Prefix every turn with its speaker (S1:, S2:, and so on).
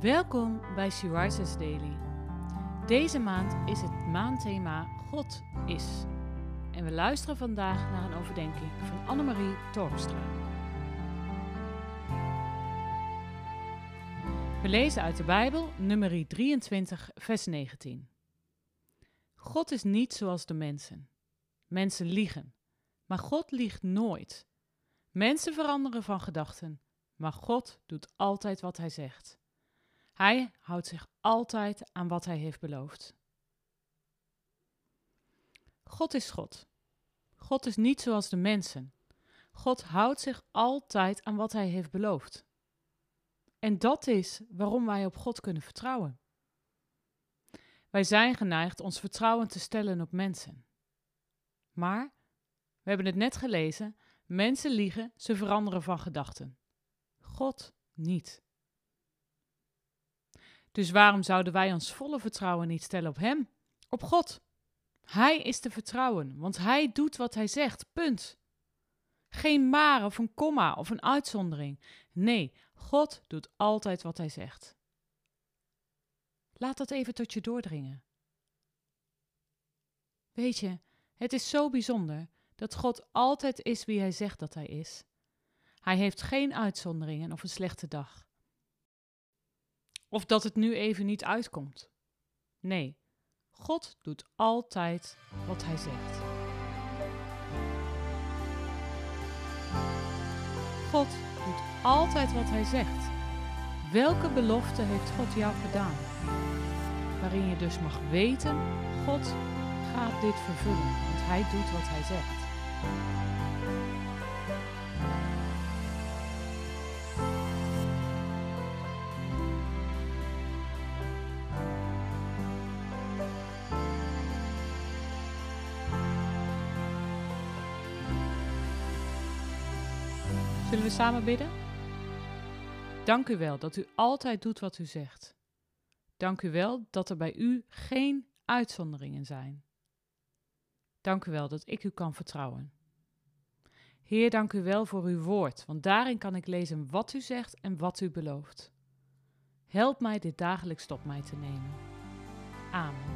S1: Welkom bij Rises Daily. Deze maand is het maandthema God is. En we luisteren vandaag naar een overdenking van Annemarie Torpstra. We lezen uit de Bijbel, nummer 23, vers 19. God is niet zoals de mensen. Mensen liegen, maar God liegt nooit. Mensen veranderen van gedachten, maar God doet altijd wat hij zegt. Hij houdt zich altijd aan wat hij heeft beloofd. God is God. God is niet zoals de mensen. God houdt zich altijd aan wat hij heeft beloofd. En dat is waarom wij op God kunnen vertrouwen. Wij zijn geneigd ons vertrouwen te stellen op mensen. Maar, we hebben het net gelezen, mensen liegen, ze veranderen van gedachten. God niet. Dus waarom zouden wij ons volle vertrouwen niet stellen op Hem, op God? Hij is te vertrouwen, want Hij doet wat Hij zegt, punt. Geen maar of een komma of een uitzondering. Nee, God doet altijd wat Hij zegt. Laat dat even tot je doordringen. Weet je, het is zo bijzonder dat God altijd is wie Hij zegt dat Hij is. Hij heeft geen uitzonderingen of een slechte dag. Of dat het nu even niet uitkomt. Nee, God doet altijd wat Hij zegt. God doet altijd wat Hij zegt. Welke belofte heeft God jou gedaan? Waarin je dus mag weten, God gaat dit vervullen, want Hij doet wat Hij zegt. Zullen we samen bidden? Dank u wel dat u altijd doet wat u zegt. Dank u wel dat er bij u geen uitzonderingen zijn. Dank u wel dat ik u kan vertrouwen. Heer, dank u wel voor uw woord, want daarin kan ik lezen wat u zegt en wat u belooft. Help mij dit dagelijks tot mij te nemen. Amen.